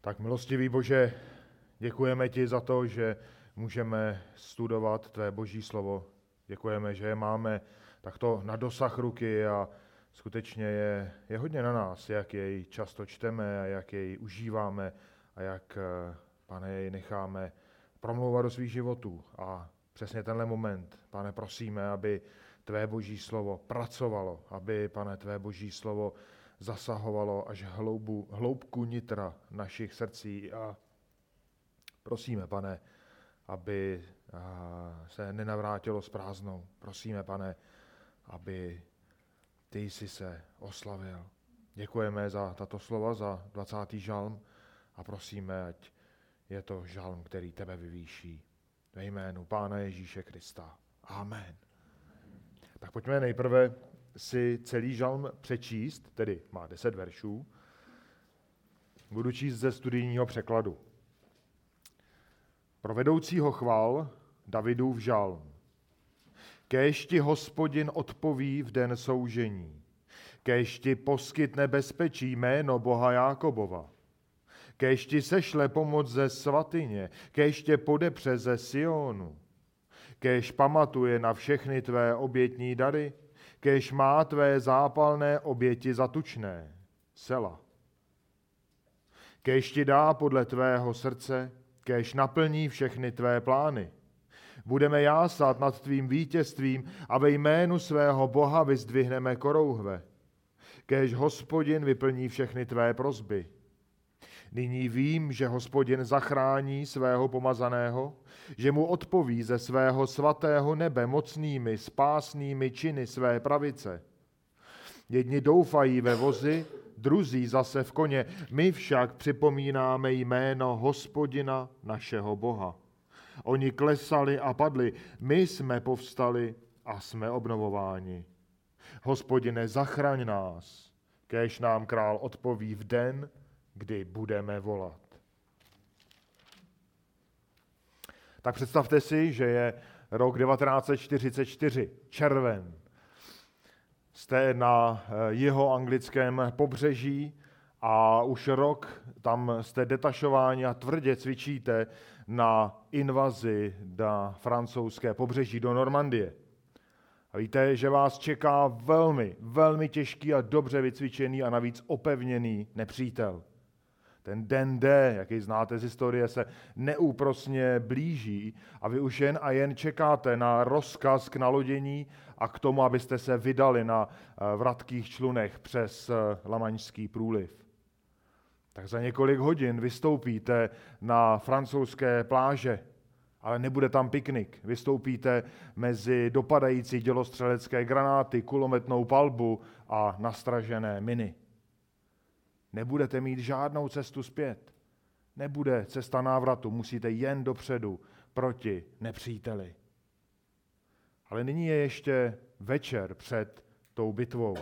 Tak milostivý Bože, děkujeme ti za to, že můžeme studovat tvé boží slovo. Děkujeme, že je máme takto na dosah ruky a skutečně je, je hodně na nás, jak jej často čteme a jak jej užíváme a jak, eh, pane, jej necháme promlouvat do svých životů. A přesně tenhle moment, pane, prosíme, aby tvé boží slovo pracovalo, aby, pane, tvé boží slovo zasahovalo až hloubu, hloubku nitra našich srdcí a prosíme, pane, aby se nenavrátilo s prázdnou. Prosíme, pane, aby ty jsi se oslavil. Děkujeme za tato slova, za 20. žalm a prosíme, ať je to žalm, který tebe vyvýší. Ve jménu Pána Ježíše Krista. Amen. Tak pojďme nejprve si celý žalm přečíst, tedy má deset veršů. Budu číst ze studijního překladu. Pro vedoucího chval Davidův žalm. Kéž ti hospodin odpoví v den soužení. Kéž ti poskytne bezpečí jméno Boha Jákobova. Kéž ti sešle pomoc ze svatyně, kéž tě podepře ze Sionu. Kéž pamatuje na všechny tvé obětní dary, kež má tvé zápalné oběti zatučné. Sela. Kež ti dá podle tvého srdce, kež naplní všechny tvé plány. Budeme jásat nad tvým vítězstvím a ve jménu svého Boha vyzdvihneme korouhve. Kež hospodin vyplní všechny tvé prozby. Nyní vím, že hospodin zachrání svého pomazaného, že mu odpoví ze svého svatého nebe mocnými, spásnými činy své pravice. Jedni doufají ve vozy, druzí zase v koně. My však připomínáme jméno hospodina našeho Boha. Oni klesali a padli, my jsme povstali a jsme obnovováni. Hospodine, zachraň nás, kéž nám král odpoví v den, kdy budeme volat. Tak představte si, že je rok 1944, červen. Jste na eh, jeho anglickém pobřeží a už rok tam jste detašováni a tvrdě cvičíte na invazi na francouzské pobřeží do Normandie. A víte, že vás čeká velmi, velmi těžký a dobře vycvičený a navíc opevněný nepřítel. Ten den D, jaký znáte z historie, se neúprosně blíží a vy už jen a jen čekáte na rozkaz k nalodění a k tomu, abyste se vydali na eh, vratkých člunech přes eh, Lamaňský průliv. Tak za několik hodin vystoupíte na francouzské pláže, ale nebude tam piknik. Vystoupíte mezi dopadající dělostřelecké granáty, kulometnou palbu a nastražené miny. Nebudete mít žádnou cestu zpět. Nebude cesta návratu, musíte jen dopředu proti nepříteli. Ale nyní je ještě večer před tou bitvou.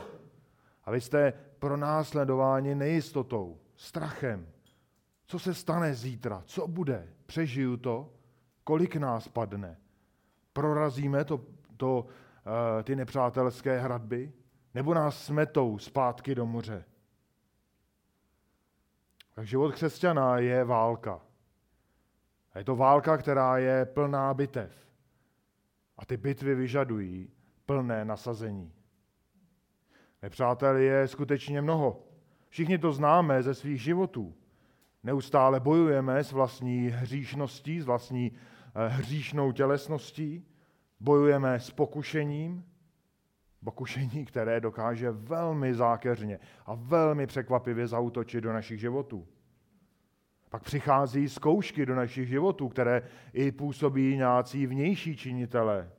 A vy jste pronásledováni nejistotou, strachem. Co se stane zítra? Co bude? Přežiju to? Kolik nás padne? Prorazíme to, to, eh, ty nepřátelské hradby? Nebo nás smetou zpátky do moře? Tak život křesťana je válka. A je to válka, která je plná bitev. A ty bitvy vyžadují plné nasazení. Nepřátel je skutečně mnoho. Všichni to známe ze svých životů. Neustále bojujeme s vlastní hříšností, s vlastní eh, hříšnou tělesností, bojujeme s pokušením, pokušení, které dokáže velmi zákeřně a velmi překvapivě zautočit do našich životů. Pak přichází zkoušky do našich životů, které i působí nějací vnější činitele.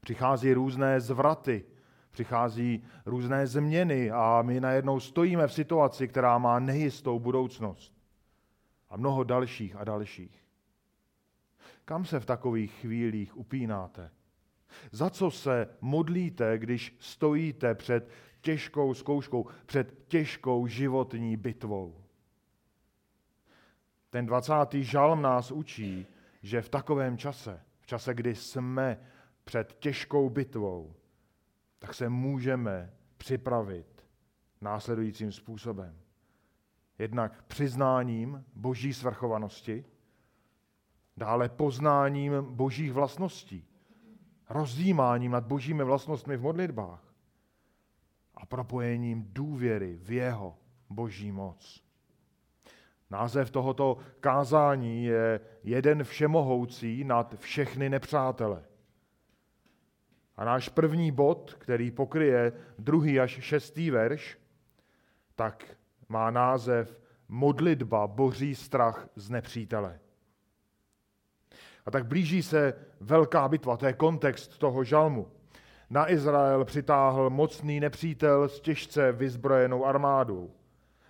Přichází různé zvraty, přichází různé změny a my najednou stojíme v situaci, která má nejistou budoucnost. A mnoho dalších a dalších. Kam se v takových chvílích upínáte? Za co se modlíte, když stojíte před těžkou zkouškou, před těžkou životní bitvou? Ten 20. žalm nás učí, že v takovém čase, v čase, kdy jsme před těžkou bitvou, tak se můžeme připravit následujícím způsobem. Jednak přiznáním boží svrchovanosti, dále poznáním božích vlastností, rozjímáním nad božími vlastnostmi v modlitbách a propojením důvěry v jeho boží moc. Název tohoto kázání je jeden všemohoucí nad všechny nepřátele. A náš první bod, který pokryje druhý až šestý verš, tak má název Modlitba boří strach z nepřítele. A tak blíží se velká bitva, to je kontext toho žalmu. Na Izrael přitáhl mocný nepřítel s těžce vyzbrojenou armádou.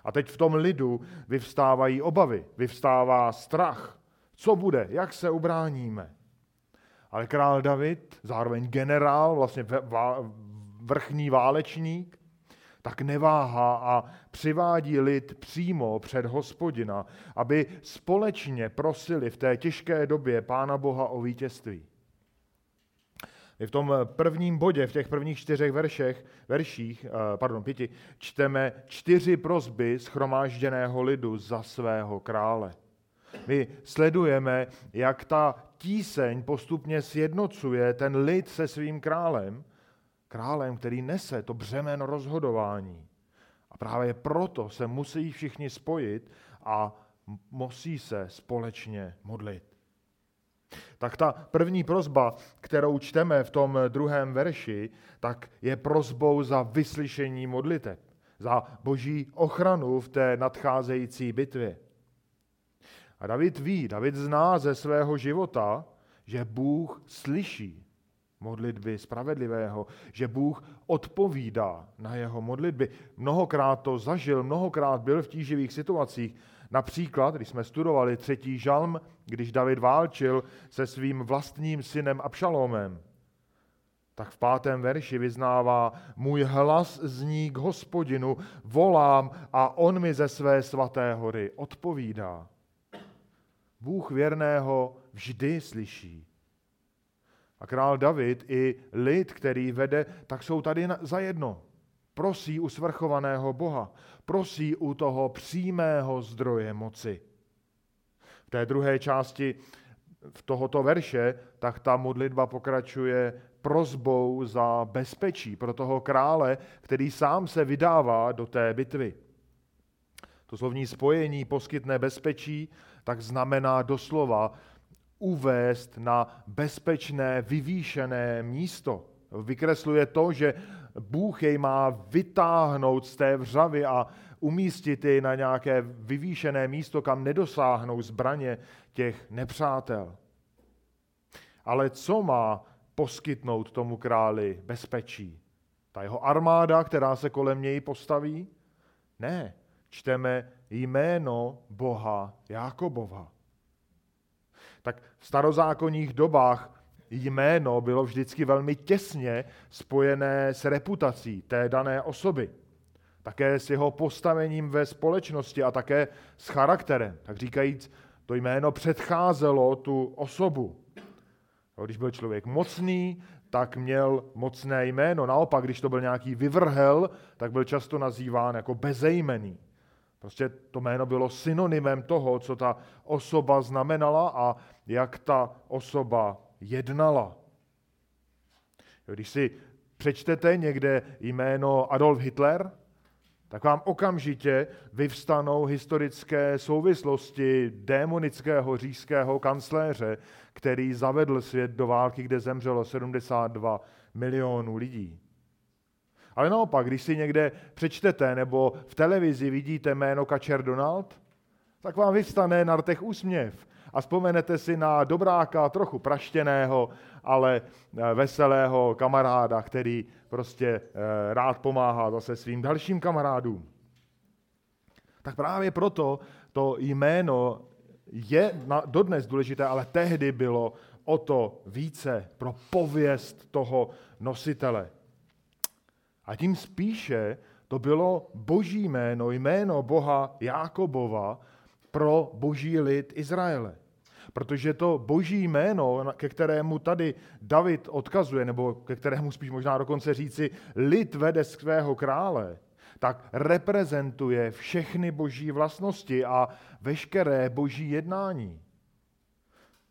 A teď v tom lidu vyvstávají obavy, vyvstává strach. Co bude, jak se ubráníme? Ale král David, zároveň generál, vlastně vrchní válečník, tak neváhá a přivádí lid přímo před hospodina, aby společně prosili v té těžké době Pána Boha o vítězství. My v tom prvním bodě, v těch prvních čtyřech veršech, verších, eh, pardon, pěti, čteme čtyři prozby schromážděného lidu za svého krále. My sledujeme, jak ta tíseň postupně sjednocuje ten lid se svým králem, králem, který nese to břemeno rozhodování. A právě proto se musí všichni spojit a musí se společně modlit. Tak ta první prozba, kterou čteme v tom druhém verši, tak je prozbou za vyslyšení modliteb, za boží ochranu v té nadcházející bitvě. A David ví, David zná ze svého života, že Bůh slyší modlitby spravedlivého, že Bůh odpovídá na jeho modlitby. Mnohokrát to zažil, mnohokrát byl v tíživých situacích. Například, když jsme studovali třetí žalm, když David válčil se svým vlastním synem Abšalomem, tak v pátém verši vyznává, můj hlas zní k hospodinu, volám a on mi ze své svaté hory odpovídá. Bůh věrného vždy slyší. A král David i lid, který vede, tak jsou tady zajedno. Prosí u svrchovaného Boha, prosí u toho přímého zdroje moci. V té druhé části v tohoto verše, tak ta modlitba pokračuje prozbou za bezpečí pro toho krále, který sám se vydává do té bitvy. To slovní spojení poskytne bezpečí, tak znamená doslova uvést na bezpečné, vyvýšené místo. Vykresluje to, že Bůh jej má vytáhnout z té vřavy a umístit jej na nějaké vyvýšené místo, kam nedosáhnou zbraně těch nepřátel. Ale co má poskytnout tomu králi bezpečí? Ta jeho armáda, která se kolem něj postaví? Ne, čteme jméno Boha Jákobova tak v starozákonních dobách jméno bylo vždycky velmi těsně spojené s reputací té dané osoby. Také s jeho postavením ve společnosti a také s charakterem. Tak říkajíc, to jméno předcházelo tu osobu. Když byl člověk mocný, tak měl mocné jméno. Naopak, když to byl nějaký vyvrhel, tak byl často nazýván jako bezejmený. Prostě to jméno bylo synonymem toho, co ta osoba znamenala a jak ta osoba jednala. Když si přečtete někde jméno Adolf Hitler, tak vám okamžitě vyvstanou historické souvislosti démonického říšského kancléře, který zavedl svět do války, kde zemřelo 72 milionů lidí. Ale naopak, když si někde přečtete nebo v televizi vidíte jméno Kačer Donald, tak vám vyvstane na rtech úsměv a vzpomenete si na dobráka, trochu praštěného, ale eh, veselého kamaráda, který prostě eh, rád pomáhá zase svým dalším kamarádům. Tak právě proto to jméno je dodnes důležité, ale tehdy bylo o to více pro pověst toho nositele. A tím spíše to bylo boží jméno, jméno Boha Jákobova pro boží lid Izraele. Protože to boží jméno, ke kterému tady David odkazuje, nebo ke kterému spíš možná dokonce říci, lid vede svého krále, tak reprezentuje všechny boží vlastnosti a veškeré boží jednání.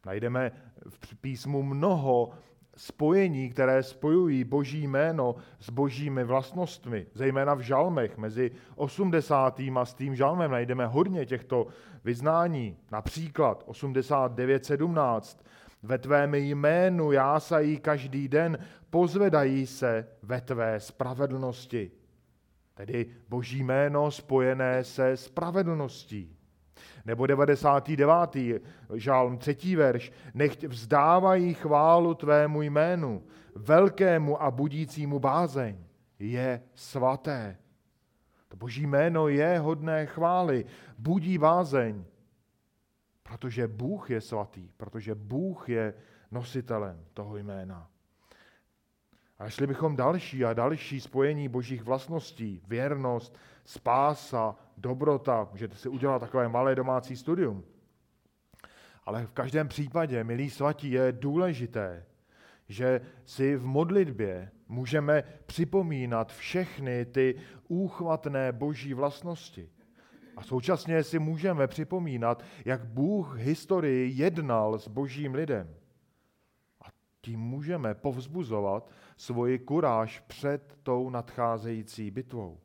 Najdeme v písmu mnoho spojení, které spojují boží jméno s božími vlastnostmi, zejména v žalmech. Mezi 80. a s tím žalmem najdeme hodně těchto vyznání. Například 89.17. Ve tvém jménu jásají každý den, pozvedají se ve tvé spravedlnosti. Tedy boží jméno spojené se spravedlností. Nebo 99. žálm, třetí verš. Nechť vzdávají chválu tvému jménu, velkému a budícímu bázeň. Je svaté. To boží jméno je hodné chvály, budí bázeň, protože Bůh je svatý, protože Bůh je nositelem toho jména. A šli bychom další a další spojení božích vlastností, věrnost, spása, dobrota, můžete si udělat takové malé domácí studium. Ale v každém případě, milí svatí, je důležité, že si v modlitbě můžeme připomínat všechny ty úchvatné boží vlastnosti. A současně si můžeme připomínat, jak Bůh historii jednal s božím lidem. A tím můžeme povzbuzovat svoji kuráž před tou nadcházející bitvou.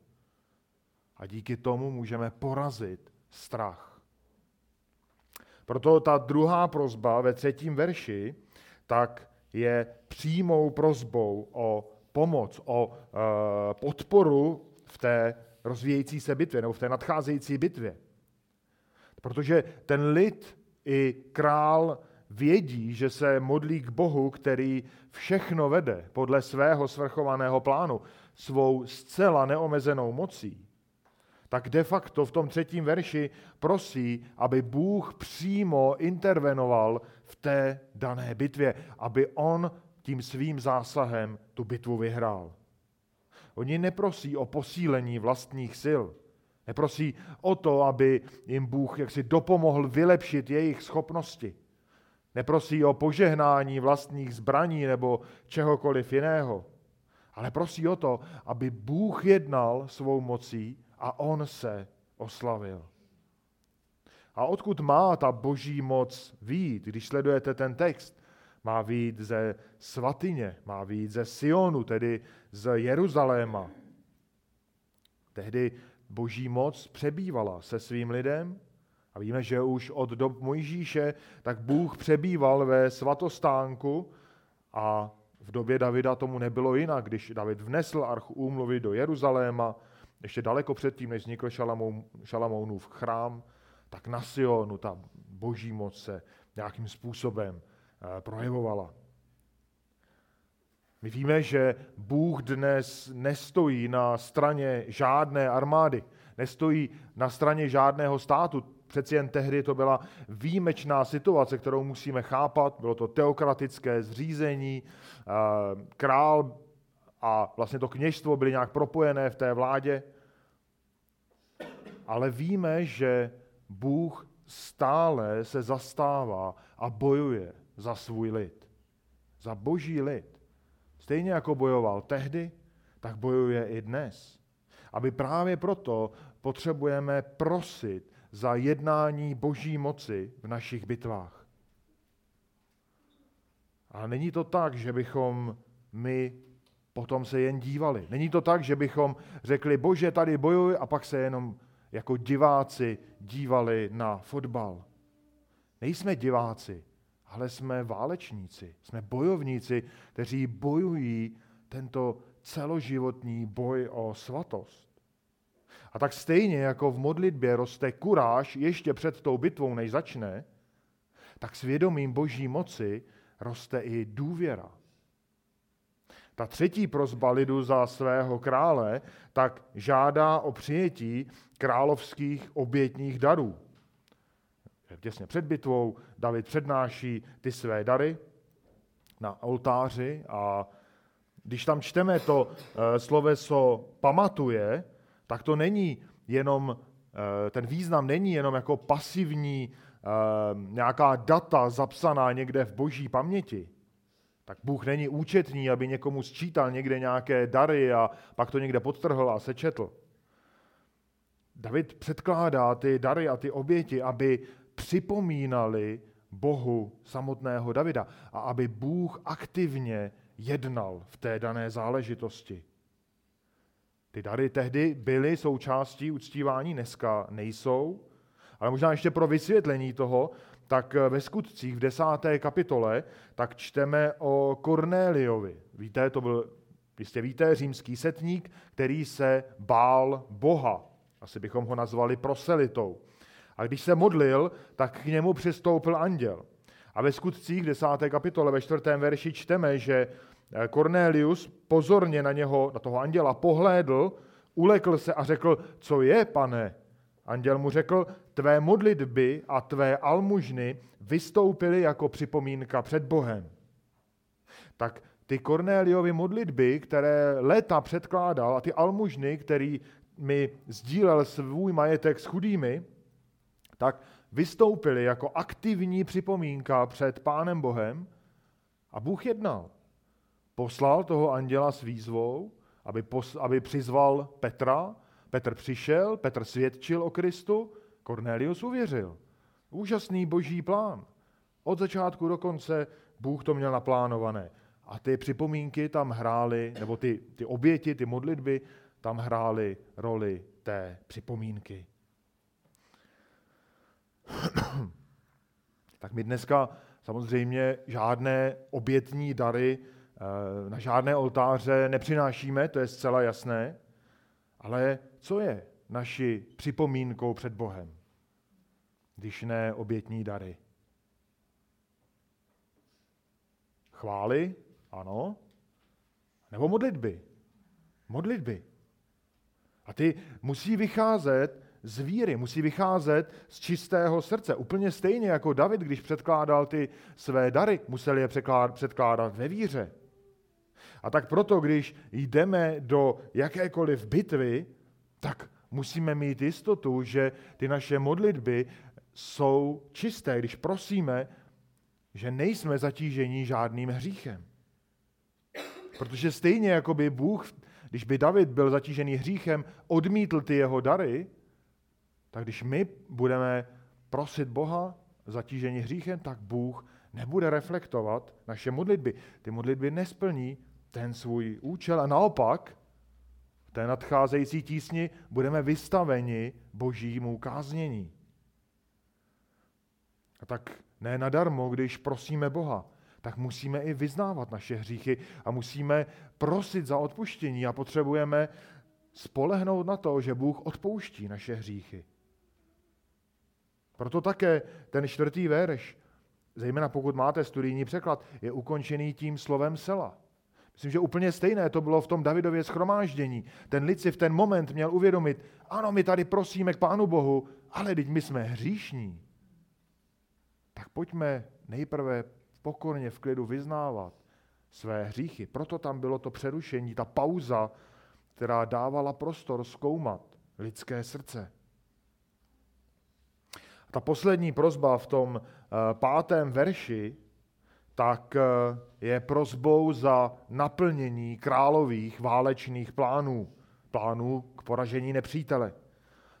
A díky tomu můžeme porazit strach. Proto ta druhá prozba ve třetím verši tak je přímou prozbou o pomoc, o e, podporu v té rozvíjející se bitvě nebo v té nadcházející bitvě. Protože ten lid i král vědí, že se modlí k Bohu, který všechno vede podle svého svrchovaného plánu, svou zcela neomezenou mocí, tak de facto v tom třetím verši prosí, aby Bůh přímo intervenoval v té dané bitvě, aby on tím svým zásahem tu bitvu vyhrál. Oni neprosí o posílení vlastních sil. Neprosí o to, aby jim Bůh jaksi dopomohl vylepšit jejich schopnosti. Neprosí o požehnání vlastních zbraní nebo čehokoliv jiného. Ale prosí o to, aby Bůh jednal svou mocí a on se oslavil. A odkud má ta boží moc výjít, když sledujete ten text? Má výjít ze svatyně, má výjít ze Sionu, tedy z Jeruzaléma. Tehdy boží moc přebývala se svým lidem a víme, že už od dob Mojžíše tak Bůh přebýval ve svatostánku a v době Davida tomu nebylo jinak, když David vnesl archu úmluvy do Jeruzaléma, ještě daleko předtím, než vznikl Šalamounův chrám, tak na Sionu ta boží moc se nějakým způsobem eh, projevovala. My víme, že Bůh dnes nestojí na straně žádné armády, nestojí na straně žádného státu. Přeci jen tehdy to byla výjimečná situace, kterou musíme chápat. Bylo to teokratické zřízení, eh, král a vlastně to kněžstvo byly nějak propojené v té vládě. Ale víme, že Bůh stále se zastává a bojuje za svůj lid. Za boží lid. Stejně jako bojoval tehdy, tak bojuje i dnes. Aby právě proto potřebujeme prosit za jednání boží moci v našich bitvách. A není to tak, že bychom my potom se jen dívali. Není to tak, že bychom řekli, bože, tady bojuj a pak se jenom jako diváci dívali na fotbal. Nejsme diváci, ale jsme válečníci, jsme bojovníci, kteří bojují tento celoživotní boj o svatost. A tak stejně jako v modlitbě roste kuráž ještě před tou bitvou, než začne, tak svědomím boží moci roste i důvěra. Ta třetí prozba lidu za svého krále tak žádá o přijetí královských obětních darů. Těsně před bitvou David přednáší ty své dary na oltáři a když tam čteme to eh, sloveso pamatuje, tak to není jenom, eh, ten význam není jenom jako pasivní eh, nějaká data zapsaná někde v boží paměti, tak Bůh není účetní, aby někomu sčítal někde nějaké dary a pak to někde podtrhl a sečetl. David předkládá ty dary a ty oběti, aby připomínali Bohu samotného Davida a aby Bůh aktivně jednal v té dané záležitosti. Ty dary tehdy byly součástí uctívání, dneska nejsou, ale možná ještě pro vysvětlení toho, tak ve skutcích v desáté kapitole tak čteme o Kornéliovi. Víte, to byl, jistě víte, římský setník, který se bál Boha. Asi bychom ho nazvali proselitou. A když se modlil, tak k němu přistoupil anděl. A ve skutcích v desáté kapitole ve čtvrtém verši čteme, že Cornelius pozorně na něho, na toho anděla, pohlédl, ulekl se a řekl, co je, pane? Anděl mu řekl, tvé modlitby a tvé almužny vystoupily jako připomínka před Bohem. Tak ty Kornéliovy modlitby, které léta předkládal, a ty almužny, který mi sdílel svůj majetek s chudými, tak vystoupily jako aktivní připomínka před Pánem Bohem a Bůh jednal. Poslal toho anděla s výzvou, aby, pos, aby přizval Petra. Petr přišel, Petr svědčil o Kristu, Cornelius uvěřil. Úžasný boží plán. Od začátku do konce Bůh to měl naplánované. A ty připomínky tam hrály, nebo ty, ty oběti, ty modlitby, tam hrály roli té připomínky. tak my dneska samozřejmě žádné obětní dary eh, na žádné oltáře nepřinášíme, to je zcela jasné, ale co je naší připomínkou před Bohem, když ne obětní dary? Chvály, ano, nebo modlitby. Modlitby. A ty musí vycházet z víry, musí vycházet z čistého srdce. Úplně stejně jako David, když předkládal ty své dary, musel je předkládat ve víře. A tak proto, když jdeme do jakékoliv bitvy, tak musíme mít jistotu, že ty naše modlitby jsou čisté, když prosíme, že nejsme zatíženi žádným hříchem. Protože stejně jako by Bůh, když by David byl zatížený hříchem, odmítl ty jeho dary, tak když my budeme prosit Boha zatížení hříchem, tak Bůh nebude reflektovat naše modlitby. Ty modlitby nesplní ten svůj účel a naopak v té nadcházející tísni budeme vystaveni božímu káznění. A tak ne nadarmo, když prosíme Boha, tak musíme i vyznávat naše hříchy a musíme prosit za odpuštění a potřebujeme spolehnout na to, že Bůh odpouští naše hříchy. Proto také ten čtvrtý verš, zejména pokud máte studijní překlad, je ukončený tím slovem sela. Myslím, že úplně stejné to bylo v tom Davidově schromáždění. Ten lid si v ten moment měl uvědomit, ano, my tady prosíme k Pánu Bohu, ale teď my jsme hříšní. Tak pojďme nejprve pokorně v klidu vyznávat své hříchy. Proto tam bylo to přerušení, ta pauza, která dávala prostor zkoumat lidské srdce. Ta poslední prozba v tom eh, pátém verši, tak eh, je prozbou za naplnění králových válečných plánů, plánů k poražení nepřítele.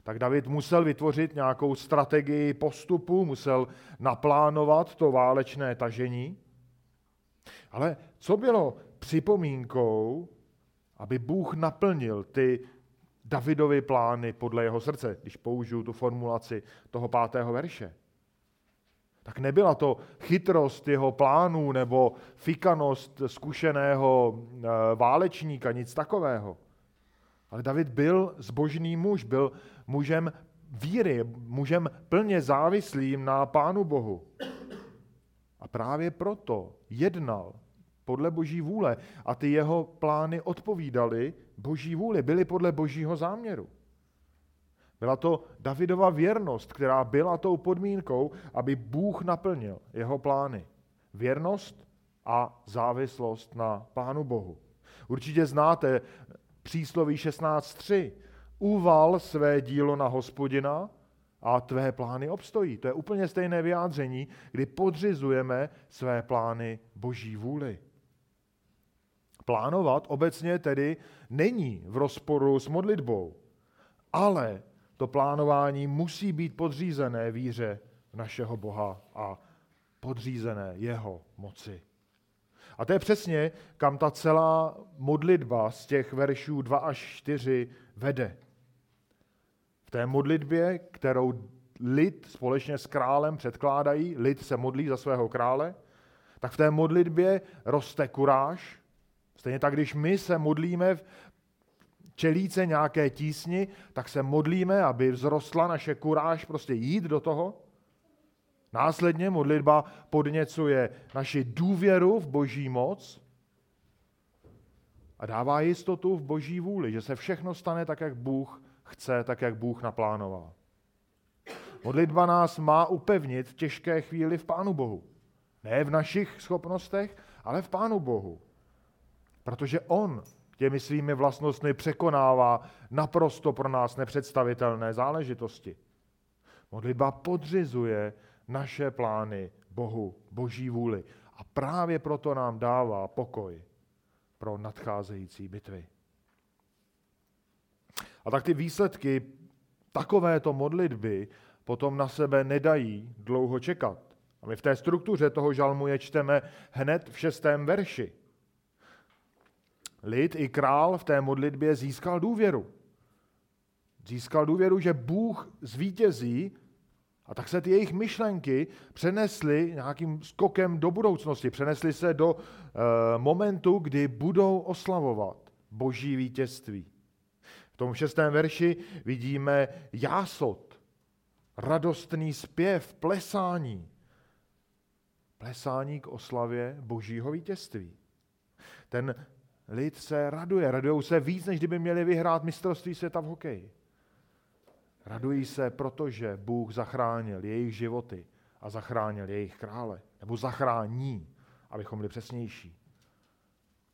Tak David musel vytvořit nějakou strategii postupu, musel naplánovat to válečné tažení. Ale co bylo připomínkou, aby Bůh naplnil ty Davidovy plány podle jeho srdce, když použiju tu formulaci toho pátého verše. Tak nebyla to chytrost jeho plánů nebo fikanost zkušeného eh, válečníka, nic takového. Ale David byl zbožný muž, byl mužem víry, mužem plně závislým na Pánu Bohu. A právě proto jednal podle boží vůle a ty jeho plány odpovídaly boží vůli, byly podle božího záměru. Byla to Davidova věrnost, která byla tou podmínkou, aby Bůh naplnil jeho plány. Věrnost a závislost na Pánu Bohu. Určitě znáte přísloví 16.3. Uval své dílo na hospodina a tvé plány obstojí. To je úplně stejné vyjádření, kdy podřizujeme své plány boží vůli. Plánovat obecně tedy není v rozporu s modlitbou, ale to plánování musí být podřízené víře našeho Boha a podřízené jeho moci. A to je přesně, kam ta celá modlitba z těch veršů 2 až 4 vede. V té modlitbě, kterou lid společně s králem předkládají, lid se modlí za svého krále, tak v té modlitbě roste kuráž. Stejně tak, když my se modlíme čelíce nějaké tísni, tak se modlíme, aby vzrostla naše kuráž prostě jít do toho. Následně modlitba podněcuje naši důvěru v boží moc a dává jistotu v boží vůli, že se všechno stane tak, jak Bůh chce, tak, jak Bůh naplánoval. Modlitba nás má upevnit v těžké chvíli v Pánu Bohu. Ne v našich schopnostech, ale v Pánu Bohu. Protože On těmi svými vlastnostmi překonává naprosto pro nás nepředstavitelné záležitosti. Modlitba podřizuje naše plány Bohu, Boží vůli. A právě proto nám dává pokoj pro nadcházející bitvy. A tak ty výsledky takovéto modlitby potom na sebe nedají dlouho čekat. A my v té struktuře toho žalmu je čteme hned v šestém verši. Lid i král v té modlitbě získal důvěru. Získal důvěru, že Bůh zvítězí a tak se ty jejich myšlenky přenesly nějakým skokem do budoucnosti, přenesly se do uh, momentu, kdy budou oslavovat boží vítězství. V tom šestém verši vidíme jásot, radostný zpěv, plesání. Plesání k oslavě božího vítězství. Ten lid se raduje, radují se víc, než kdyby měli vyhrát mistrovství světa v hokeji. Radují se, protože Bůh zachránil jejich životy a zachránil jejich krále. Nebo zachrání, abychom byli přesnější.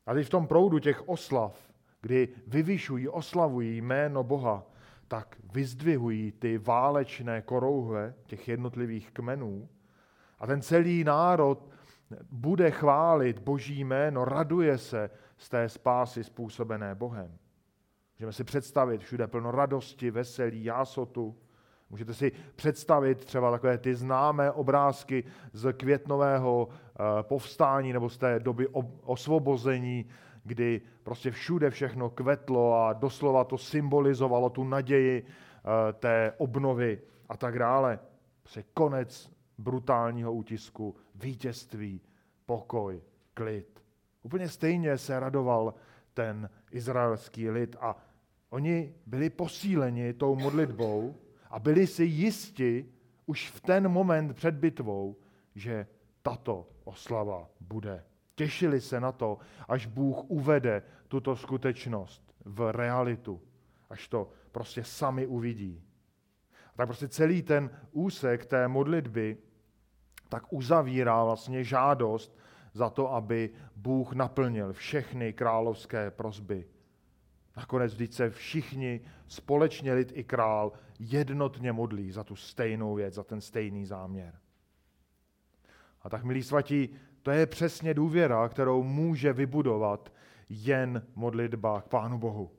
A teď v tom proudu těch oslav, kdy vyvyšují, oslavují jméno Boha, tak vyzdvihují ty válečné korouhve těch jednotlivých kmenů a ten celý národ bude chválit Boží jméno, raduje se z té spásy způsobené Bohem. Můžeme si představit všude plno radosti, veselí, jásotu. Můžete si představit třeba takové ty známé obrázky z květnového eh, povstání nebo z té doby osvobození, kdy prostě všude všechno kvetlo a doslova to symbolizovalo tu naději eh, té obnovy a tak dále. Prostě konec brutálního útisku, vítězství, pokoj, klid. Úplně stejně se radoval ten izraelský lid a oni byli posíleni tou modlitbou a byli si jisti už v ten moment před bitvou, že tato oslava bude. Těšili se na to, až Bůh uvede tuto skutečnost v realitu, až to prostě sami uvidí. A tak prostě celý ten úsek té modlitby tak uzavírá vlastně žádost za to, aby Bůh naplnil všechny královské prozby. Nakonec vždyť se všichni, společně lid i král, jednotně modlí za tu stejnou věc, za ten stejný záměr. A tak, milí svatí, to je přesně důvěra, kterou může vybudovat jen modlitba k Pánu Bohu.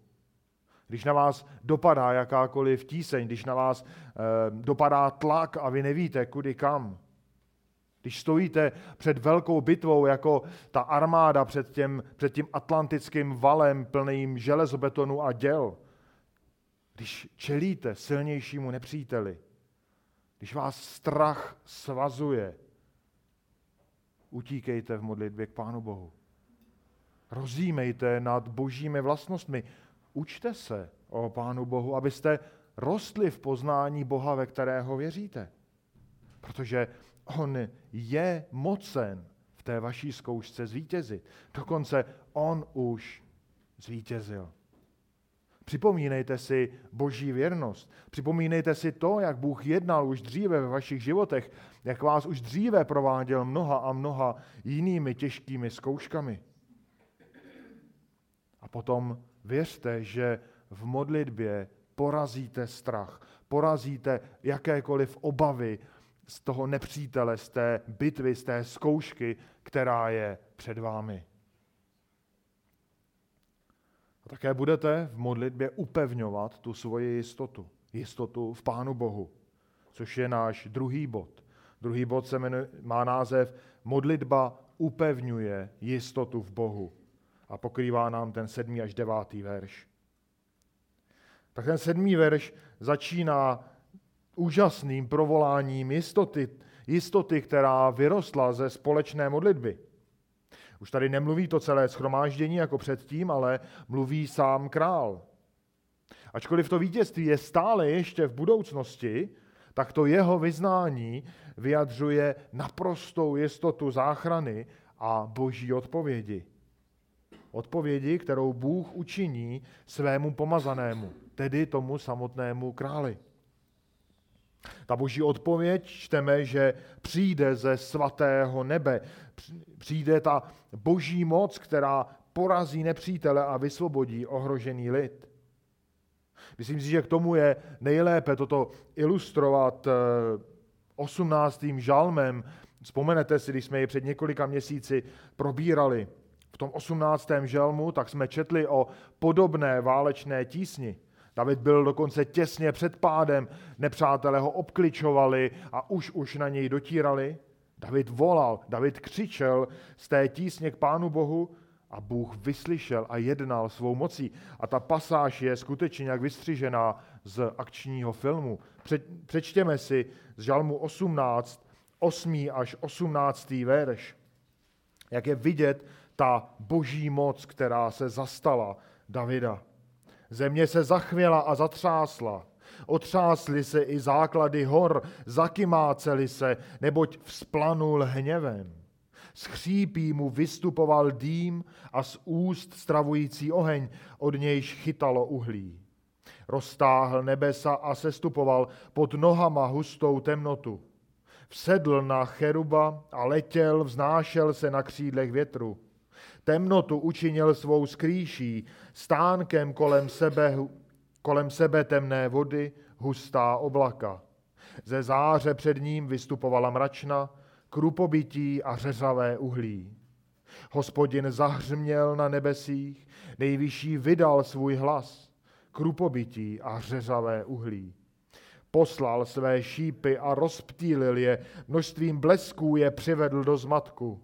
Když na vás dopadá jakákoliv tíseň, když na vás eh, dopadá tlak a vy nevíte, kudy kam, když stojíte před velkou bitvou jako ta armáda před, těm, před tím atlantickým valem plným železobetonu a děl, když čelíte silnějšímu nepříteli, když vás strach svazuje, utíkejte v modlitbě k Pánu Bohu. Rozímejte nad božími vlastnostmi. Učte se o Pánu Bohu, abyste rostli v poznání Boha, ve kterého věříte. Protože On je mocen v té vaší zkoušce zvítězit. Dokonce on už zvítězil. Připomínejte si boží věrnost. Připomínejte si to, jak Bůh jednal už dříve ve vašich životech, jak vás už dříve prováděl mnoha a mnoha jinými těžkými zkouškami. A potom věřte, že v modlitbě porazíte strach, porazíte jakékoliv obavy z toho nepřítele, z té bitvy, z té zkoušky, která je před vámi. A také budete v modlitbě upevňovat tu svoji jistotu. Jistotu v Pánu Bohu, což je náš druhý bod. Druhý bod se jmenuje, má název Modlitba upevňuje jistotu v Bohu a pokrývá nám ten sedmý až devátý verš. Tak ten sedmý verš začíná úžasným provoláním jistoty, jistoty, která vyrostla ze společné modlitby. Už tady nemluví to celé schromáždění jako předtím, ale mluví sám král. Ačkoliv to vítězství je stále ještě v budoucnosti, tak to jeho vyznání vyjadřuje naprostou jistotu záchrany a boží odpovědi. Odpovědi, kterou Bůh učiní svému pomazanému, tedy tomu samotnému králi. Ta boží odpověď čteme, že přijde ze svatého nebe. Přijde ta boží moc, která porazí nepřítele a vysvobodí ohrožený lid. Myslím si, že k tomu je nejlépe toto ilustrovat 18. Eh, žalmem. Vzpomenete si, když jsme ji před několika měsíci probírali v tom 18. žalmu, tak jsme četli o podobné válečné tísni. David byl dokonce těsně před pádem, nepřátelé ho obkličovali a už už na něj dotírali. David volal, David křičel z té tísně k Pánu Bohu a Bůh vyslyšel a jednal svou mocí. A ta pasáž je skutečně jak vystřižená z akčního filmu. přečtěme si z Žalmu 18, 8. až 18. verš. Jak je vidět ta boží moc, která se zastala Davida. Země se zachvěla a zatřásla. Otřásly se i základy hor, zakymáceli se, neboť vzplanul hněvem. Z chřípí mu vystupoval dým a z úst stravující oheň, od nějž chytalo uhlí. Roztáhl nebesa a sestupoval pod nohama hustou temnotu. Vsedl na cheruba a letěl, vznášel se na křídlech větru. Temnotu učinil svou skrýší, stánkem kolem sebe, kolem sebe temné vody, hustá oblaka. Ze záře před ním vystupovala mračna, krupobytí a řeřavé uhlí. Hospodin zahřměl na nebesích, nejvyšší vydal svůj hlas, krupobytí a řeřavé uhlí. Poslal své šípy a rozptýlil je, množstvím blesků je přivedl do zmatku.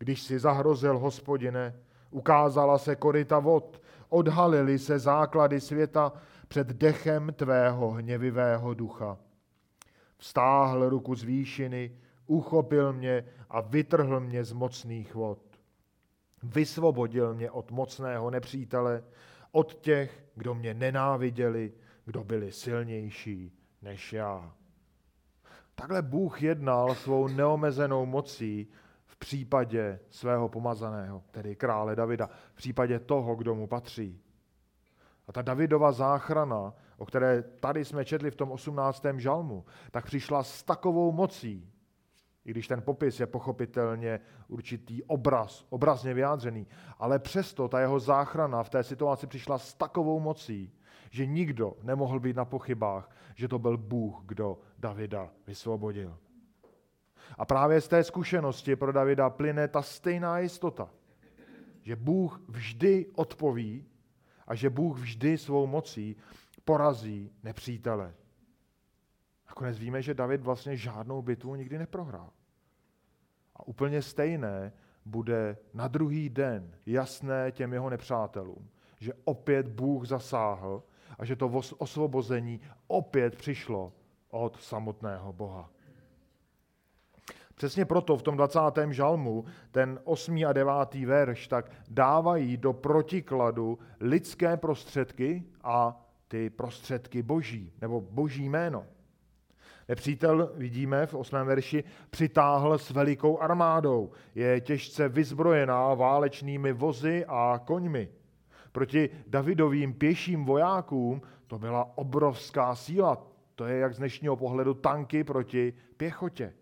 Když si zahrozil, hospodine, ukázala se koryta vod, odhalily se základy světa před dechem tvého hněvivého ducha. Vstáhl ruku z výšiny, uchopil mě a vytrhl mě z mocných vod. Vysvobodil mě od mocného nepřítele, od těch, kdo mě nenáviděli, kdo byli silnější než já. Takhle Bůh jednal svou neomezenou mocí případě svého pomazaného, tedy krále Davida, v případě toho, kdo mu patří. A ta Davidova záchrana, o které tady jsme četli v tom 18. žalmu, tak přišla s takovou mocí, i když ten popis je pochopitelně určitý obraz, obrazně vyjádřený, ale přesto ta jeho záchrana v té situaci přišla s takovou mocí, že nikdo nemohl být na pochybách, že to byl Bůh, kdo Davida vysvobodil. A právě z té zkušenosti pro Davida plyne ta stejná jistota, že Bůh vždy odpoví a že Bůh vždy svou mocí porazí nepřítele. Nakonec víme, že David vlastně žádnou bitvu nikdy neprohrál. A úplně stejné bude na druhý den jasné těm jeho nepřátelům, že opět Bůh zasáhl a že to osvobození opět přišlo od samotného Boha. Přesně proto v tom 20. žalmu ten 8. a 9. verš tak dávají do protikladu lidské prostředky a ty prostředky boží, nebo boží jméno. Nepřítel, vidíme v 8. verši, přitáhl s velikou armádou. Je těžce vyzbrojená válečnými vozy a koňmi. Proti Davidovým pěším vojákům to byla obrovská síla. To je jak z dnešního pohledu tanky proti pěchotě.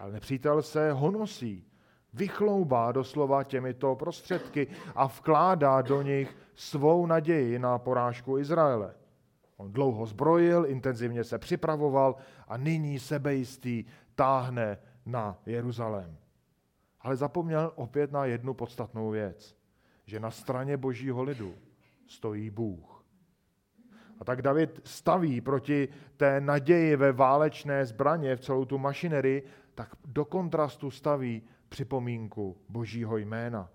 Ale nepřítel se honosí, vychloubá doslova těmito prostředky a vkládá do nich svou naději na porážku Izraele. On dlouho zbrojil, intenzivně se připravoval a nyní sebejistý táhne na Jeruzalém. Ale zapomněl opět na jednu podstatnou věc, že na straně božího lidu stojí Bůh. A tak David staví proti té naději ve válečné zbraně, v celou tu mašinerii, tak do kontrastu staví připomínku Božího jména.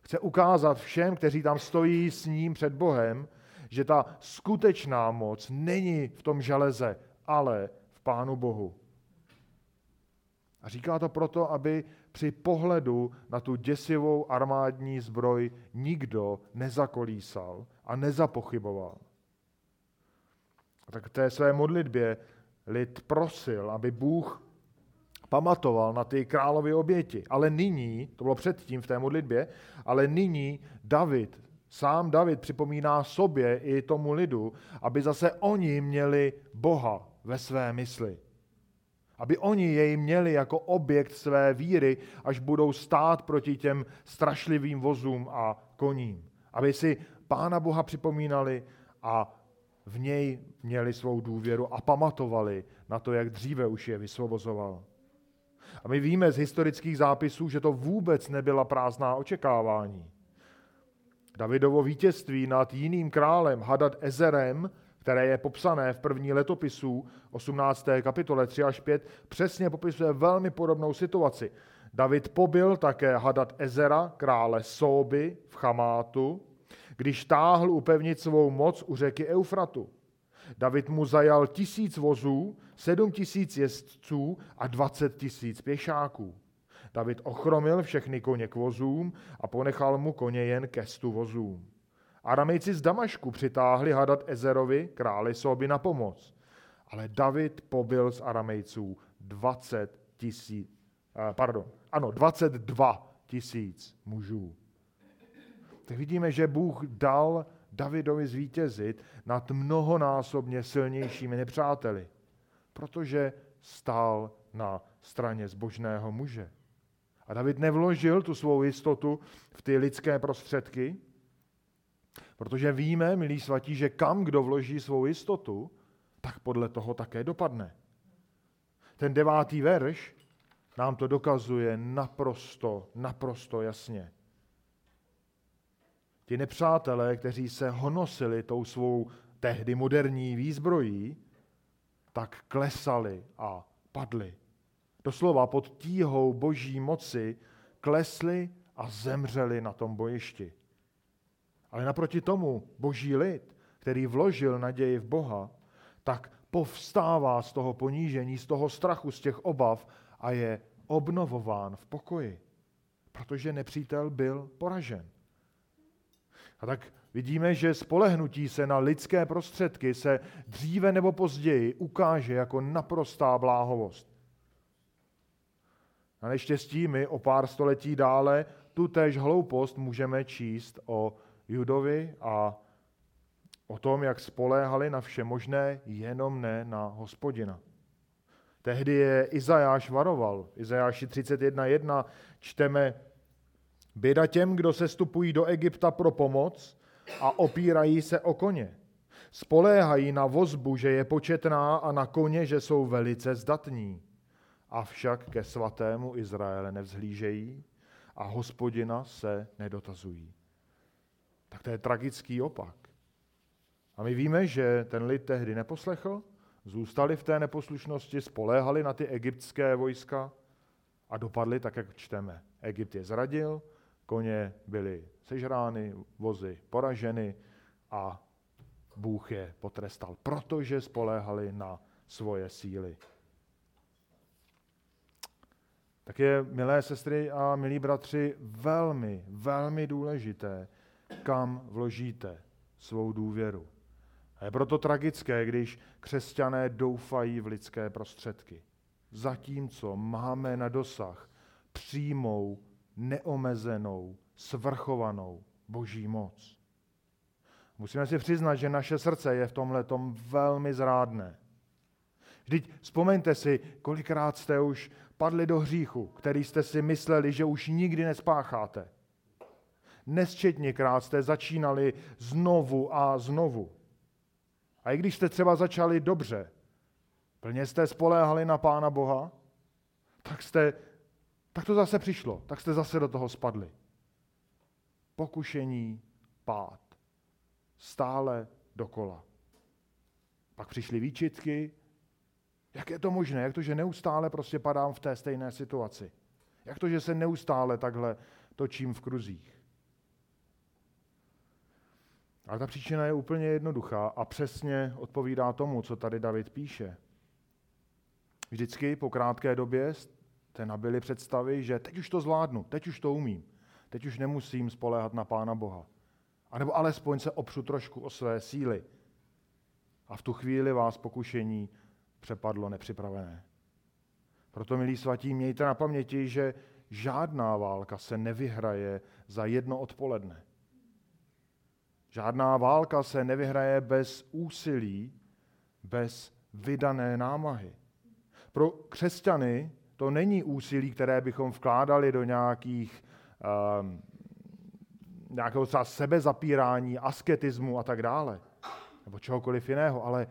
Chce ukázat všem, kteří tam stojí s ním před Bohem, že ta skutečná moc není v tom železe, ale v Pánu Bohu. A říká to proto, aby při pohledu na tu děsivou armádní zbroj nikdo nezakolísal a nezapochyboval. A tak v té své modlitbě lid prosil, aby Bůh pamatoval na ty královy oběti. Ale nyní, to bylo předtím v té modlitbě, ale nyní David, sám David připomíná sobě i tomu lidu, aby zase oni měli Boha ve své mysli. Aby oni jej měli jako objekt své víry, až budou stát proti těm strašlivým vozům a koním. Aby si Pána Boha připomínali a v něj měli svou důvěru a pamatovali na to, jak dříve už je vysvobozoval. A my víme z historických zápisů, že to vůbec nebyla prázdná očekávání. Davidovo vítězství nad jiným králem Hadad Ezerem, které je popsané v první letopisu 18. kapitole 3 až 5, přesně popisuje velmi podobnou situaci. David pobil také Hadad Ezera, krále Sóby v Chamátu, když táhl upevnit svou moc u řeky Eufratu. David mu zajal tisíc vozů, sedm tisíc jezdců a dvacet tisíc pěšáků. David ochromil všechny koně k vozům a ponechal mu koně jen ke stu vozům. Aramejci z Damašku přitáhli hadat Ezerovi, králi Soby, na pomoc. Ale David pobil z Aramejců 20 tisíc, eh, pardon, ano, 22 tisíc mužů. Tak vidíme, že Bůh dal Davidovi zvítězit nad mnohonásobně silnějšími nepřáteli, protože stál na straně zbožného muže. A David nevložil tu svou jistotu v ty lidské prostředky, protože víme, milí svatí, že kam kdo vloží svou jistotu, tak podle toho také dopadne. Ten devátý verš nám to dokazuje naprosto, naprosto jasně. Ti nepřátelé, kteří se honosili tou svou tehdy moderní výzbrojí, tak klesali a padli. Doslova pod tíhou boží moci klesli a zemřeli na tom bojišti. Ale naproti tomu boží lid, který vložil naději v Boha, tak povstává z toho ponížení, z toho strachu, z těch obav a je obnovován v pokoji, protože nepřítel byl poražen. A tak vidíme, že spolehnutí se na lidské prostředky se dříve nebo později ukáže jako naprostá bláhovost. Na neštěstí my o pár století dále tu též hloupost můžeme číst o Judovi a o tom, jak spoléhali na vše možné, jenom ne na hospodina. Tehdy je Izajáš varoval. Izajáši 31.1 čteme, Běda těm, kdo se stupují do Egypta pro pomoc a opírají se o koně. Spoléhají na vozbu, že je početná a na koně, že jsou velice zdatní. Avšak ke svatému Izraele nevzhlížejí a hospodina se nedotazují. Tak to je tragický opak. A my víme, že ten lid tehdy neposlechl, zůstali v té neposlušnosti, spoléhali na ty egyptské vojska a dopadli tak, jak čteme. Egypt je zradil, koně byly sežrány, vozy poraženy a Bůh je potrestal, protože spoléhali na svoje síly. Tak je, milé sestry a milí bratři, velmi, velmi důležité, kam vložíte svou důvěru. A je proto tragické, když křesťané doufají v lidské prostředky. Zatímco máme na dosah přímou neomezenou, svrchovanou boží moc. Musíme si přiznat, že naše srdce je v tomhle velmi zrádné. Vždyť vzpomeňte si, kolikrát jste už padli do hříchu, který jste si mysleli, že už nikdy nespácháte. Nesčetněkrát jste začínali znovu a znovu. A i když jste třeba začali dobře, plně jste spoléhali na Pána Boha, tak jste tak to zase přišlo, tak jste zase do toho spadli. Pokušení, pád. Stále dokola. Pak přišly výčitky. Jak je to možné? Jak to, že neustále prostě padám v té stejné situaci? Jak to, že se neustále takhle točím v kruzích? Ale ta příčina je úplně jednoduchá a přesně odpovídá tomu, co tady David píše. Vždycky po krátké době jste nabili představy, že teď už to zvládnu, teď už to umím, teď už nemusím spoléhat na Pána Boha. A nebo alespoň se opřu trošku o své síly. A v tu chvíli vás pokušení přepadlo nepřipravené. Proto, milí svatí, mějte na paměti, že žádná válka se nevyhraje za jedno odpoledne. Žádná válka se nevyhraje bez úsilí, bez vydané námahy. Pro křesťany to není úsilí, které bychom vkládali do nějakých, uh, nějakého třeba sebezapírání, asketismu a tak dále, nebo čehokoliv jiného, ale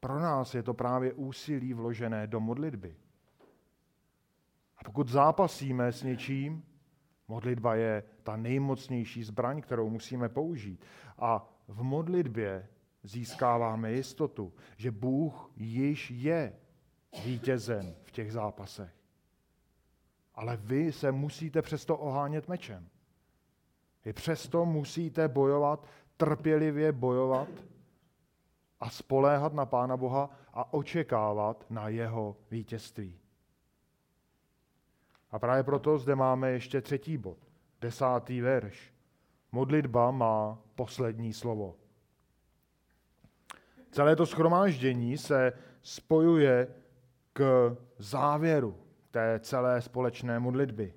pro nás je to právě úsilí vložené do modlitby. A pokud zápasíme s něčím, modlitba je ta nejmocnější zbraň, kterou musíme použít. A v modlitbě získáváme jistotu, že Bůh již je vítězem v těch zápasech. Ale vy se musíte přesto ohánět mečem. Vy přesto musíte bojovat, trpělivě bojovat a spoléhat na Pána Boha a očekávat na jeho vítězství. A právě proto zde máme ještě třetí bod, desátý verš. Modlitba má poslední slovo. Celé to schromáždění se spojuje k závěru té celé společné modlitby.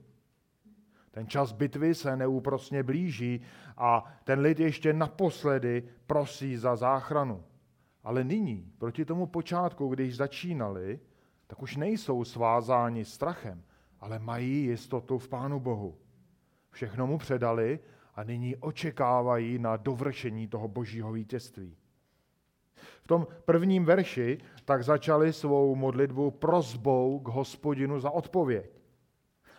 Ten čas bitvy se neúprosně blíží a ten lid ještě naposledy prosí za záchranu. Ale nyní, proti tomu počátku, když začínali, tak už nejsou svázáni strachem, ale mají jistotu v Pánu Bohu. Všechno mu předali a nyní očekávají na dovršení toho božího vítězství. V tom prvním verši tak začali svou modlitbu prozbou k hospodinu za odpověď.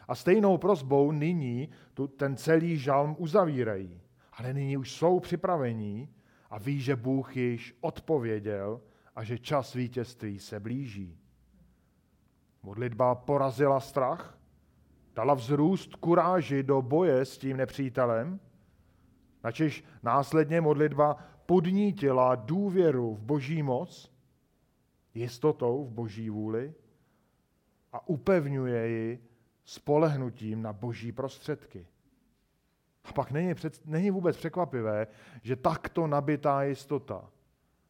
A stejnou prozbou nyní tu, ten celý žalm uzavírají. Ale nyní už jsou připravení a ví, že Bůh již odpověděl a že čas vítězství se blíží. Modlitba porazila strach, dala vzrůst kuráži do boje s tím nepřítelem, načež následně modlitba podnítila důvěru v boží moc, jistotou v boží vůli a upevňuje ji spolehnutím na boží prostředky. A pak není, před, není vůbec překvapivé, že takto nabitá jistota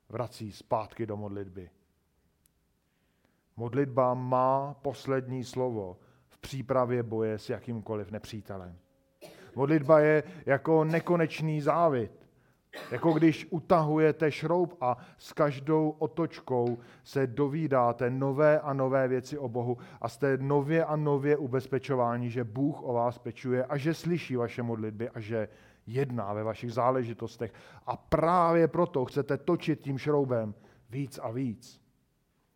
vrací zpátky do modlitby. Modlitba má poslední slovo v přípravě boje s jakýmkoliv nepřítelem. Modlitba je jako nekonečný závit, jako když utahujete šroub a s každou otočkou se dovídáte nové a nové věci o Bohu a jste nově a nově ubezpečování, že Bůh o vás pečuje a že slyší vaše modlitby a že jedná ve vašich záležitostech. A právě proto chcete točit tím šroubem víc a víc.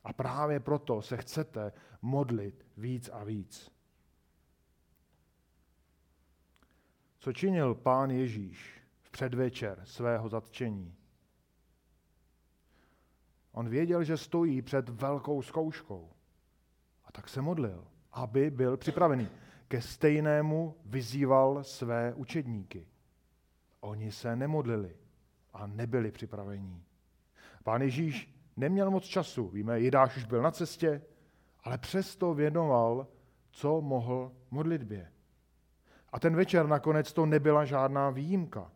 A právě proto se chcete modlit víc a víc. Co činil pán Ježíš? Předvečer svého zatčení. On věděl, že stojí před velkou zkouškou. A tak se modlil, aby byl připravený. Ke stejnému vyzýval své učedníky. Oni se nemodlili a nebyli připravení. Pán Ježíš neměl moc času. Víme, Jidáš už byl na cestě, ale přesto věnoval, co mohl modlitbě. A ten večer nakonec to nebyla žádná výjimka.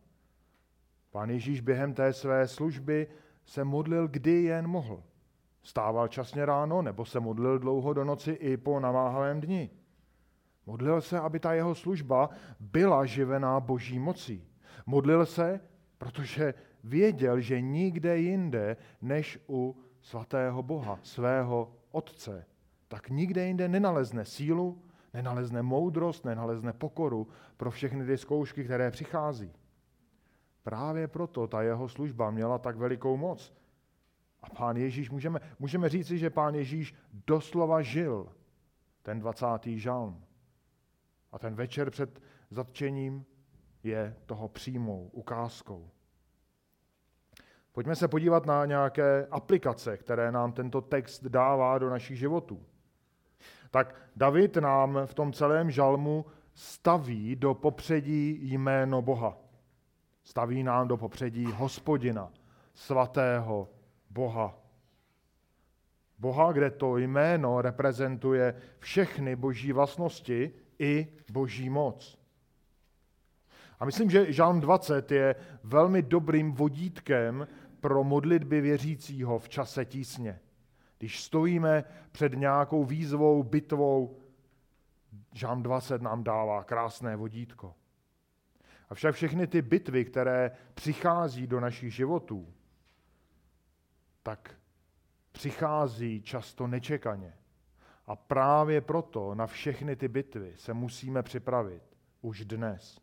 Pán Ježíš během té své služby se modlil, kdy jen mohl. Stával časně ráno, nebo se modlil dlouho do noci i po namáhavém dni. Modlil se, aby ta jeho služba byla živená boží mocí. Modlil se, protože věděl, že nikde jinde než u svatého Boha, svého Otce, tak nikde jinde nenalezne sílu, nenalezne moudrost, nenalezne pokoru pro všechny ty zkoušky, které přichází. Právě proto ta jeho služba měla tak velikou moc. A pán Ježíš, můžeme, můžeme říci, že pán Ježíš doslova žil ten 20. žalm. A ten večer před zatčením je toho přímou ukázkou. Pojďme se podívat na nějaké aplikace, které nám tento text dává do našich životů. Tak David nám v tom celém žalmu staví do popředí jméno Boha. Staví nám do popředí hospodina, svatého Boha. Boha, kde to jméno reprezentuje všechny boží vlastnosti i boží moc. A myslím, že Žalm 20 je velmi dobrým vodítkem pro modlitby věřícího v čase tísně. Když stojíme před nějakou výzvou, bitvou, Žalm 20 nám dává krásné vodítko. Avšak všechny ty bitvy, které přichází do našich životů, tak přichází často nečekaně. A právě proto na všechny ty bitvy se musíme připravit už dnes.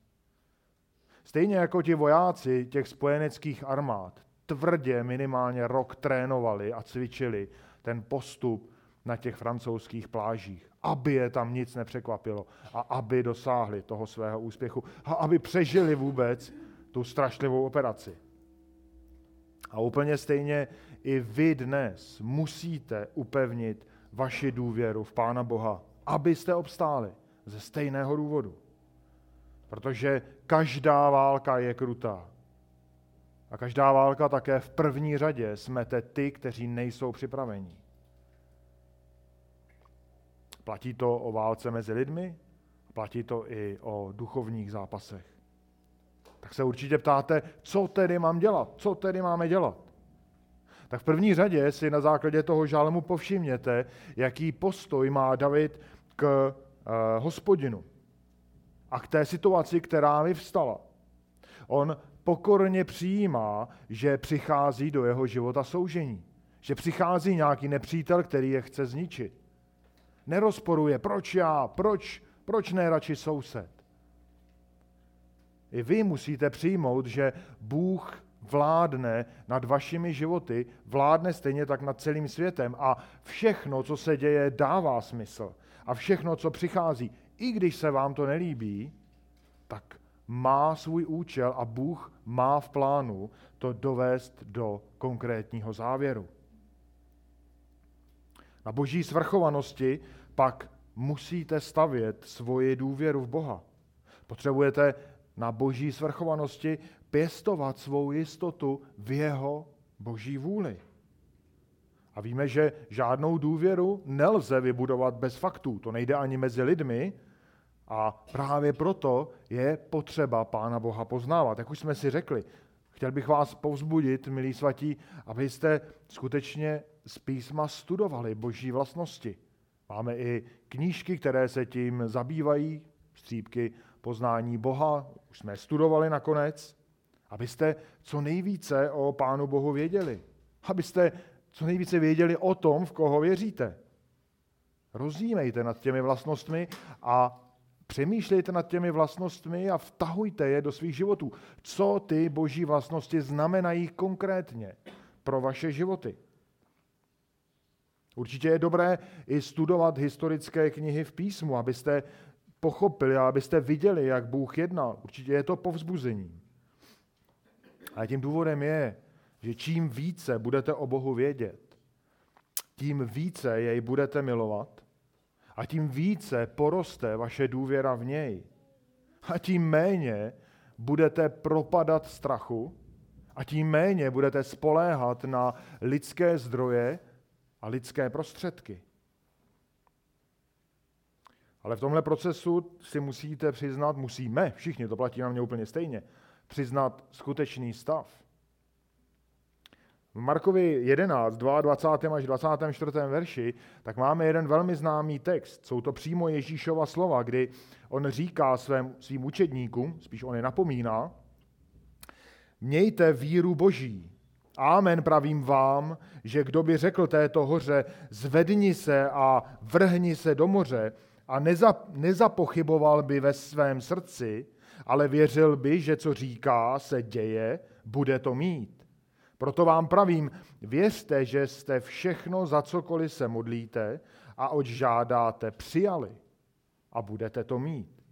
Stejně jako ti vojáci těch spojeneckých armád tvrdě minimálně rok trénovali a cvičili ten postup na těch francouzských plážích, aby je tam nic nepřekvapilo a aby dosáhli toho svého úspěchu a aby přežili vůbec tu strašlivou operaci. A úplně stejně i vy dnes musíte upevnit vaši důvěru v Pána Boha, abyste obstáli ze stejného důvodu. Protože každá válka je krutá. A každá válka také v první řadě smete ty, kteří nejsou připraveni. Platí to o válce mezi lidmi, platí to i o duchovních zápasech. Tak se určitě ptáte, co tedy mám dělat? Co tedy máme dělat? Tak v první řadě si na základě toho žálmu povšimněte, jaký postoj má David k uh, hospodinu a k té situaci, která vyvstala. On pokorně přijímá, že přichází do jeho života soužení. Že přichází nějaký nepřítel, který je chce zničit. Nerozporuje, proč já, proč, proč ne radši soused. I vy musíte přijmout, že Bůh vládne nad vašimi životy, vládne stejně tak nad celým světem a všechno, co se děje, dává smysl. A všechno, co přichází, i když se vám to nelíbí, tak má svůj účel a Bůh má v plánu to dovést do konkrétního závěru. Na boží svrchovanosti pak musíte stavět svoji důvěru v Boha. Potřebujete na boží svrchovanosti pěstovat svou jistotu v jeho boží vůli. A víme, že žádnou důvěru nelze vybudovat bez faktů. To nejde ani mezi lidmi, a právě proto je potřeba Pána Boha poznávat. Jak už jsme si řekli, chtěl bych vás povzbudit, milí svatí, abyste skutečně z písma studovali boží vlastnosti. Máme i knížky, které se tím zabývají, střípky poznání Boha, už jsme studovali nakonec, abyste co nejvíce o Pánu Bohu věděli. Abyste co nejvíce věděli o tom, v koho věříte. Rozjímejte nad těmi vlastnostmi a Přemýšlejte nad těmi vlastnostmi a vtahujte je do svých životů. Co ty boží vlastnosti znamenají konkrétně pro vaše životy? Určitě je dobré i studovat historické knihy v písmu, abyste pochopili a abyste viděli, jak Bůh jednal. Určitě je to povzbuzení. A tím důvodem je, že čím více budete o Bohu vědět, tím více jej budete milovat a tím více poroste vaše důvěra v něj. A tím méně budete propadat strachu a tím méně budete spoléhat na lidské zdroje a lidské prostředky. Ale v tomhle procesu si musíte přiznat, musíme, všichni, to platí na mě úplně stejně, přiznat skutečný stav. V Markovi 11, 22. až 24. verši, tak máme jeden velmi známý text. Jsou to přímo Ježíšova slova, kdy on říká svém, svým učedníkům, spíš on je napomíná, mějte víru boží. Amen pravím vám, že kdo by řekl této hoře, zvedni se a vrhni se do moře a neza, nezapochyboval by ve svém srdci, ale věřil by, že co říká, se děje, bude to mít. Proto vám pravím, věřte, že jste všechno, za cokoliv se modlíte a oč žádáte, přijali a budete to mít.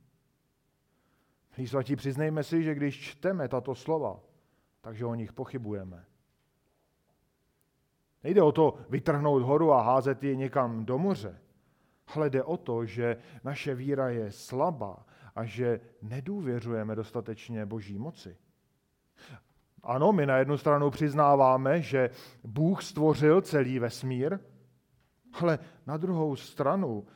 Milí svatí, přiznejme si, že když čteme tato slova, takže o nich pochybujeme. Nejde o to vytrhnout horu a házet ji někam do moře, ale jde o to, že naše víra je slabá a že nedůvěřujeme dostatečně boží moci. Ano, my na jednu stranu přiznáváme, že Bůh stvořil celý vesmír, ale na druhou stranu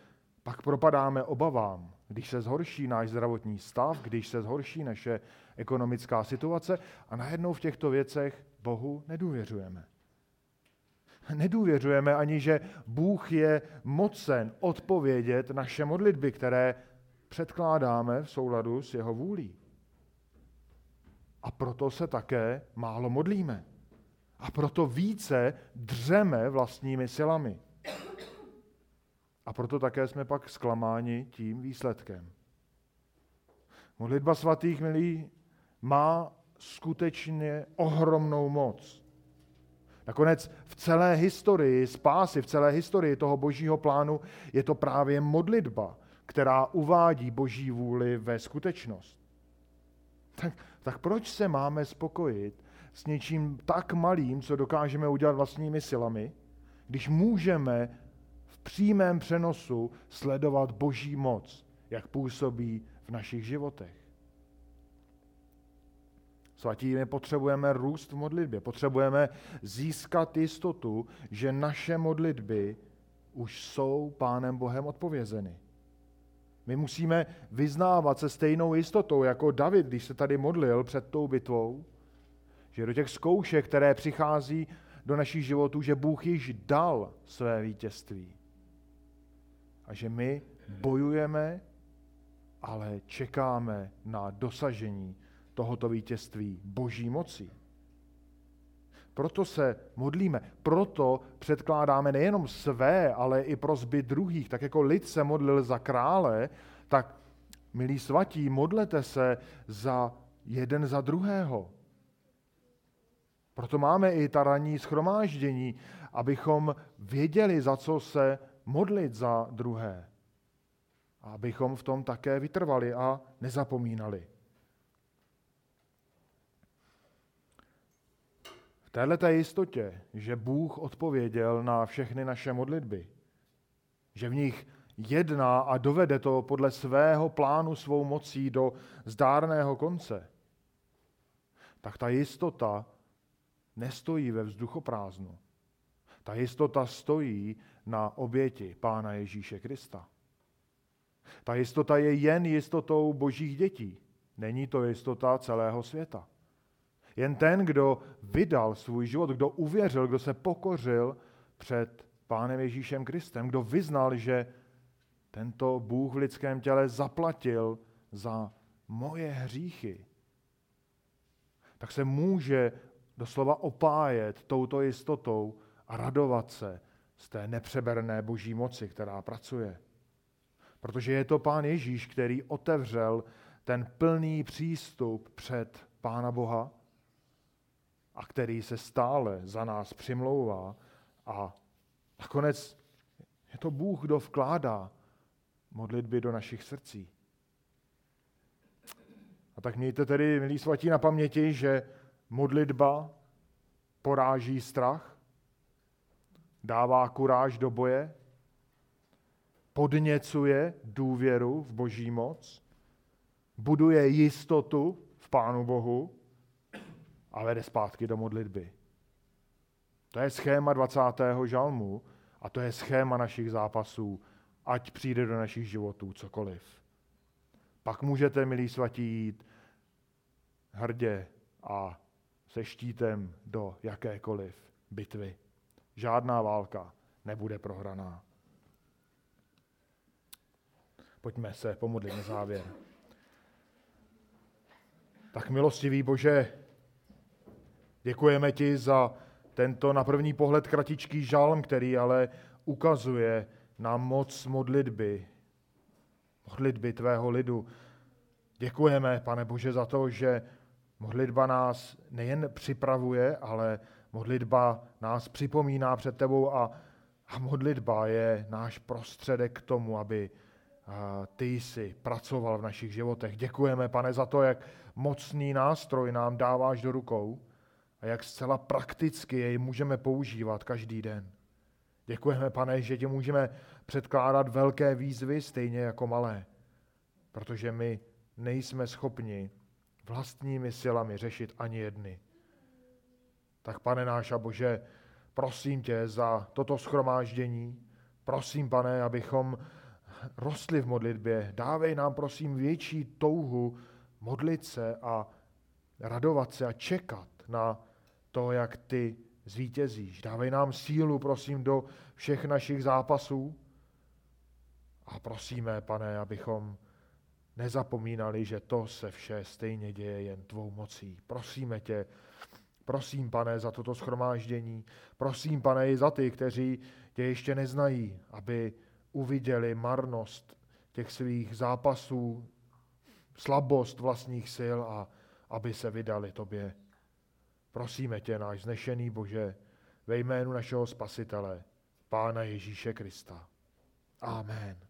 pak propadáme obavám, když se zhorší náš zdravotní stav, když se zhorší naše ekonomická situace a najednou v těchto věcech Bohu nedůvěřujeme. Nedůvěřujeme ani, že Bůh je mocen odpovědět naše modlitby, které předkládáme v souladu s jeho vůlí. A proto se také málo modlíme. A proto více dřeme vlastními silami. A proto také jsme pak zklamáni tím výsledkem. Modlitba svatých, milí, má skutečně ohromnou moc. Nakonec v celé historii spásy, v celé historii toho božího plánu je to právě modlitba, která uvádí boží vůli ve skutečnost. Tak, tak proč se máme spokojit s něčím tak malým, co dokážeme udělat vlastními silami, když můžeme v přímém přenosu sledovat boží moc, jak působí v našich životech? Svatí, my potřebujeme růst v modlitbě, potřebujeme získat jistotu, že naše modlitby už jsou Pánem Bohem odpovězeny. My musíme vyznávat se stejnou jistotou jako David, když se tady modlil před tou bitvou, že do těch zkoušek, které přichází do našich životů, že Bůh již dal své vítězství. A že my bojujeme, ale čekáme na dosažení tohoto vítězství boží moci. Proto se modlíme, proto předkládáme nejenom své, ale i prozby druhých. Tak jako lid se modlil za krále, tak milí svatí, modlete se za jeden za druhého. Proto máme i ta ranní schromáždění, abychom věděli, za co se modlit za druhé. A abychom v tom také vytrvali a nezapomínali. Této jistotě, že Bůh odpověděl na všechny naše modlitby, že v nich jedná a dovede to podle svého plánu svou mocí do zdárného konce, tak ta jistota nestojí ve vzduchoprázdnu. Ta jistota stojí na oběti Pána Ježíše Krista. Ta jistota je jen jistotou božích dětí. Není to jistota celého světa. Jen ten, kdo vydal svůj život, kdo uvěřil, kdo se pokořil před Pánem Ježíšem Kristem, kdo vyznal, že tento Bůh v lidském těle zaplatil za moje hříchy, tak se může doslova opájet touto jistotou a radovat se z té nepřeberné boží moci, která pracuje. Protože je to Pán Ježíš, který otevřel ten plný přístup před Pána Boha a který se stále za nás přimlouvá a nakonec je to Bůh, kdo vkládá modlitby do našich srdcí. A tak mějte tedy, milí svatí, na paměti, že modlitba poráží strach, dává kuráž do boje, podněcuje důvěru v boží moc, buduje jistotu v Pánu Bohu a vede zpátky do modlitby. To je schéma 20. žalmu a to je schéma našich zápasů, ať přijde do našich životů cokoliv. Pak můžete, milí svatí, jít hrdě a se štítem do jakékoliv bitvy. Žádná válka nebude prohraná. Pojďme se pomodlit na závěr. Tak milostivý Bože, Děkujeme ti za tento na první pohled kratičký žalm, který ale ukazuje na moc modlitby, modlitby tvého lidu. Děkujeme, pane Bože, za to, že modlitba nás nejen připravuje, ale modlitba nás připomíná před tebou a, a modlitba je náš prostředek k tomu, aby ty jsi pracoval v našich životech. Děkujeme, pane, za to, jak mocný nástroj nám dáváš do rukou jak zcela prakticky jej můžeme používat každý den. Děkujeme, pane, že ti můžeme předkládat velké výzvy stejně jako malé, protože my nejsme schopni vlastními silami řešit ani jedny. Tak pane náš a Bože, prosím tě za toto schromáždění, prosím pane, abychom rostli v modlitbě. Dávej nám prosím větší touhu modlit se a radovat se a čekat na to, jak ty zvítězíš. Dávej nám sílu, prosím, do všech našich zápasů. A prosíme, pane, abychom nezapomínali, že to se vše stejně děje jen tvou mocí. Prosíme tě, prosím, pane, za toto schromáždění. Prosím, pane, i za ty, kteří tě ještě neznají, aby uviděli marnost těch svých zápasů, slabost vlastních sil a aby se vydali tobě. Prosíme tě, náš znešený Bože, ve jménu našeho Spasitele, Pána Ježíše Krista. Amen.